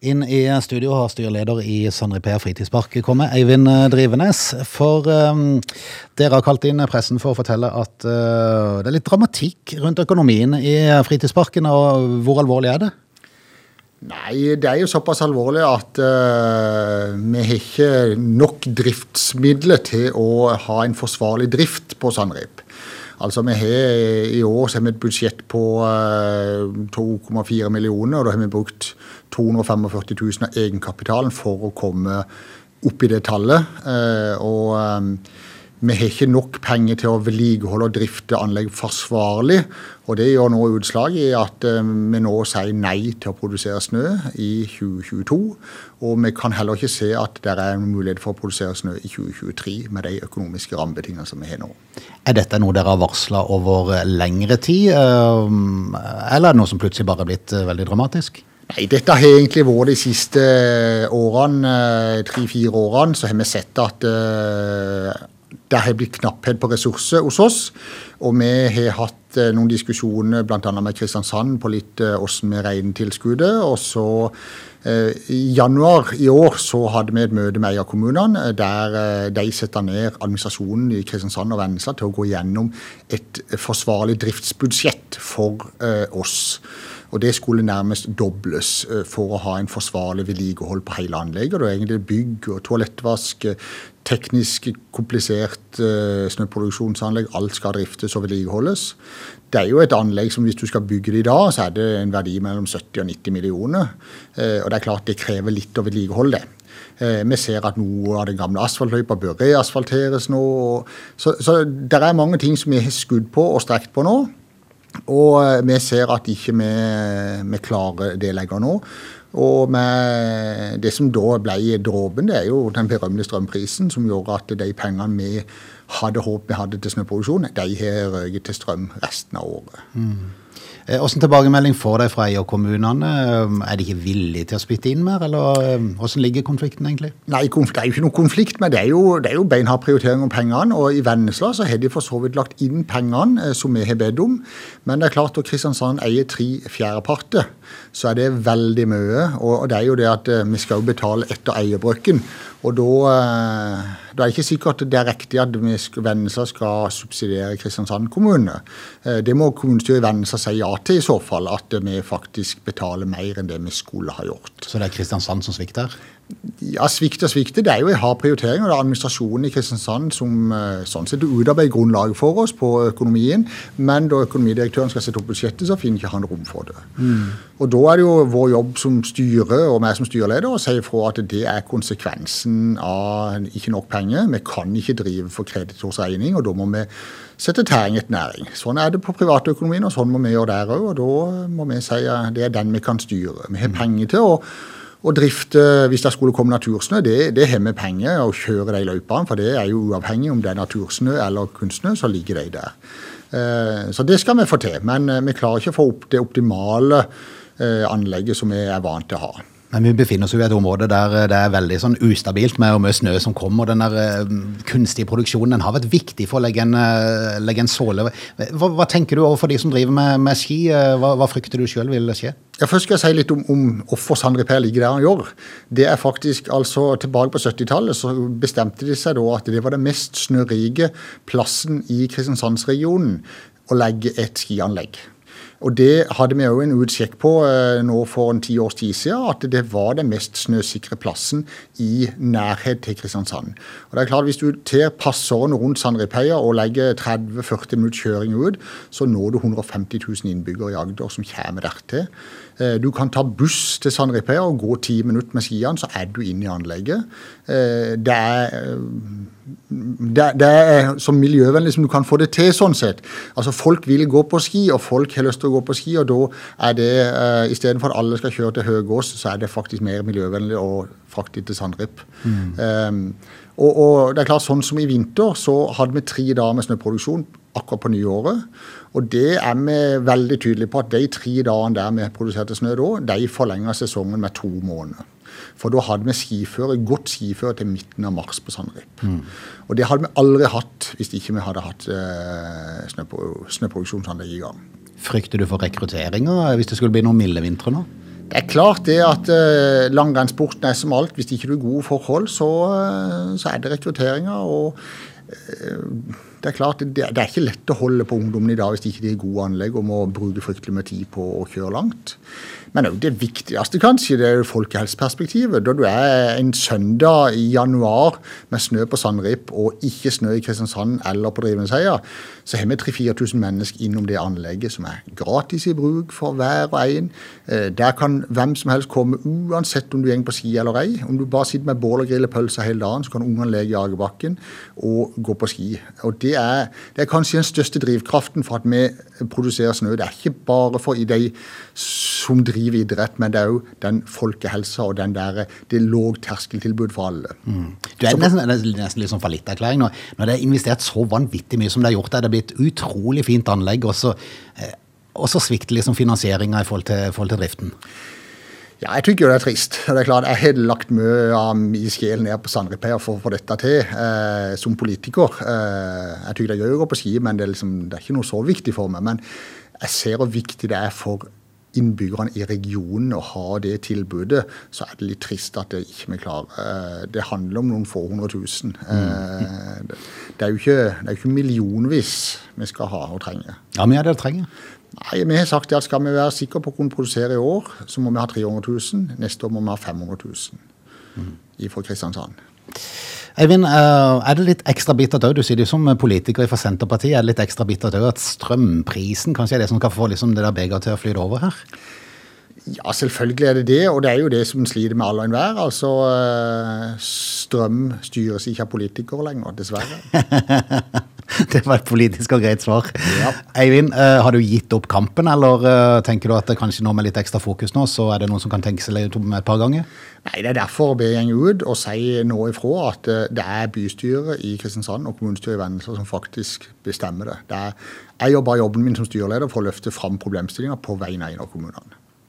Inn i studio har styreleder i Sandripea fritidspark kommet, Eivind Drivenes. For um, dere har kalt inn pressen for å fortelle at uh, det er litt dramatikk rundt økonomien i fritidsparken. og Hvor alvorlig er det? Nei, det er jo såpass alvorlig at uh, vi har ikke nok driftsmidler til å ha en forsvarlig drift på Sandrip. Altså vi har I år har vi et budsjett på uh, 2,4 millioner, og da har vi brukt 245 000 av egenkapitalen for å komme opp i det tallet. Uh, og vi har ikke nok penger til å vedlikeholde og drifte anlegg forsvarlig. Og det gjør nå utslag i at uh, vi nå sier nei til å produsere snø i 2022. Og vi kan heller ikke se at det er en mulighet for å produsere snø i 2023 med de økonomiske rammebetingelsene vi har nå. Er dette noe dere har varsla over lengre tid, eller er det noe som plutselig bare er blitt veldig dramatisk? Nei, dette har egentlig vært de siste årene, tre-fire årene, så har vi sett at det har blitt knapphet på ressurser hos oss. Og vi har hatt uh, noen diskusjoner bl.a. med Kristiansand på litt hvordan uh, vi regner tilskuddet. Og så i januar i år så hadde vi et møte med eierkommunene der de setter ned administrasjonen i Kristiansand og Vennesla til å gå gjennom et forsvarlig driftsbudsjett for oss. Og det skulle nærmest dobles for å ha en forsvarlig vedlikehold på hele anlegget. Det er egentlig bygg og toalettvask, teknisk komplisert snøproduksjonsanlegg. Alt skal driftes og vedlikeholdes. Det er jo et anlegg som hvis du skal bygge det i dag, så er det en verdi mellom 70 og 90 millioner. Og det er klart det krever litt å vedlikeholde det. Vi ser at noe av den gamle asfaltløypa bør reasfalteres nå. Så, så det er mange ting som vi har skudd på og strekt på nå. Og vi ser at ikke vi, vi klarer det lenger nå. Og med det som da ble dråpen, det er jo den berømte strømprisen, som gjorde at de pengene vi hadde håp vi hadde til snøproduksjon, de har røket til strøm resten av året. Mm. Hvordan tilbakemelding får de fra eierkommunene? Er de ikke villige til å spytte inn mer, eller hvordan ligger konflikten egentlig? Nei, det er jo ikke noe konflikt, men det er jo, det er jo beinhard prioritering om pengene. Og i Vennesla så har de for så vidt lagt inn pengene som vi har bedt om. Men det er klart at Kristiansand eier tre fjerdeparter, så er det veldig mye. Og det er jo det at vi skal jo betale etter eierbrøken. Og da, da, er det ikke sikkert det er riktig at Vennesla skal subsidiere Kristiansand kommune. Det må kommunestyret i Vennesla si ja til i så fall, at vi faktisk betaler mer enn det vi skulle ha gjort. Så det er Kristiansand som svikter? Ja, svikter og svikte. Det er jo en hard prioritering. og Det er administrasjonen i Kristiansand som sånn sett utarbeider grunnlaget for oss på økonomien. Men da økonomidirektøren skal sette opp budsjettet, så finner ikke han rom for det. Mm. Og da er det jo vår jobb som styre og meg som styreleder å si ifra at det er konsekvensen av ikke nok penger. Vi kan ikke drive for kreditors regning, og da må vi sette tæring etter næring. Sånn er det på privatøkonomien, og sånn må vi gjøre der òg. Og da må vi si at det er den vi kan styre. Vi har penger til å og drifte, hvis det skulle komme natursnø, det, det har vi penger å kjøre de løypene. For det er jo uavhengig om det er natursnø eller kunstsnø, så ligger de der. Så det skal vi få til. Men vi klarer ikke å få opp det optimale anlegget som vi er vant til å ha. Men vi befinner oss jo i et område der det er veldig sånn ustabilt med mye snø som kommer. Den der kunstige produksjonen den har vært viktig for å legge en, legge en såle. Hva, hva, tenker du overfor de som driver med, med ski? Hva, hva, frykter du sjøl vil skje? Ja, først skal jeg si litt om, om hvorfor Sandripea ligger der han gjør. Det er faktisk altså Tilbake på 70-tallet så bestemte de seg da at det var den mest snørike plassen i Kristiansandsregionen å legge et skianlegg. Og det hadde vi òg en utsjekk på nå for en ti års tid siden, at det var den mest snøsikre plassen i nærhet til Kristiansand. Og det er klart, Hvis du tar passårene rundt Sandripeia og legger 30-40 minutter kjøring ut, så når du 150 000 innbyggere i Agder som kommer dertil. Du kan ta buss til Sandripeia og gå ti minutter med skiene, så er du inne i anlegget. Det er det, det, er så miljøvennlig som du kan få det til, sånn sett. Altså Folk vil gå på ski, og folk har lyst til å gå på ski. Og da er det, uh, istedenfor at alle skal kjøre til Høgås, så er det faktisk mer miljøvennlig å frakte til Sandrip. Mm. Um, og, og, det er klart, sånn som i vinter, så hadde vi tre dager med snøproduksjon akkurat på nyåret. Og det er vi veldig tydelige på at de tre dagene der vi produserte snø da, de forlenger sesongen med to måneder. For da hadde vi skiføre, godt skiføre til midten av mars på Sandrip. Mm. Og det hadde vi aldri hatt hvis ikke vi hadde hatt eh, snøproduksjonsanlegg i gang. Frykter du for rekrutteringa hvis det skulle bli noen milde vintre nå? Det er klart det at eh, langrennssporten er som alt. Hvis ikke du har gode forhold, så, uh, så er det rekrutteringer. og uh, det er klart, det, er ikke lett å holde på ungdommen i dag hvis de ikke er gode anlegg og må bruke fryktelig med tid på å kjøre langt. Men det viktigste kanskje, det er folkehelseperspektivet. Da du er en søndag i januar med snø på Sandrip og ikke snø i Kristiansand eller på Drivenesheia, så har vi 3000-4000 mennesker innom det anlegget som er gratis i bruk for hver og en. Eh, der kan hvem som helst komme, uansett om du går på ski eller ei. Om du bare sitter med bål og griller pølser hele dagen, så kan ungene leke i Agerbakken og gå på ski. Og det er, det er kanskje den største drivkraften for at vi produserer snø. Det er ikke bare for de som driver idrett, men det er jo den folkehelsa og den der, det lågterskeltilbud for alle. Mm. Du er nesten, det er nesten litt sånn fallitterklæring når, når det er investert så vanvittig mye som det er gjort. Det er blitt utrolig fint anlegg, og så, eh, og så svikter liksom finansieringa i forhold til, forhold til driften. Ja, jeg tykker det er trist. Det er klart, Jeg har lagt mye av min sjel ned på Sandrepair for å få dette til eh, som politiker. Eh, jeg tykker det er gøy å gå på ski, men det er, liksom, det er ikke noe så viktig for meg. Men jeg ser hvor viktig det er for innbyggerne i regionen å ha det tilbudet, så er det litt trist at det ikke vi klarer. Eh, det handler om noen få hundre tusen. Mm. Det er jo ikke, det er ikke millionvis vi skal ha og trenge. Ja, men er det trenger? Nei, Vi har sagt at skal vi være sikre på å kunne produsere i år, så må vi ha 300 000. Neste år må vi ha 500 000 mm. fra Kristiansand. Eivind, eh, er det litt ekstra bittert òg? Du sier det som politiker fra Senterpartiet. Er det litt ekstra bittert òg at strømprisen kanskje er det som kan få liksom det der begeret til å flyte over her? Ja, selvfølgelig er det det, og det er jo det som sliter med alle og enhver. Altså, eh, strøm styres ikke av politikere lenger, dessverre. det var et politisk og greit svar. Ja. Eivind, uh, har du gitt opp kampen, eller uh, tenker du at det kanskje nå med litt ekstra fokus nå, så er det noen som kan tenke seg litt om et par ganger? Nei, Det er derfor vi går ut og sier nå ifra at det er bystyret i Kristiansand og kommunestyret i Vennesla som faktisk bestemmer det. det er, jeg jobber jobben min som styreleder for å løfte fram problemstillinger på vegne av en av kommunene.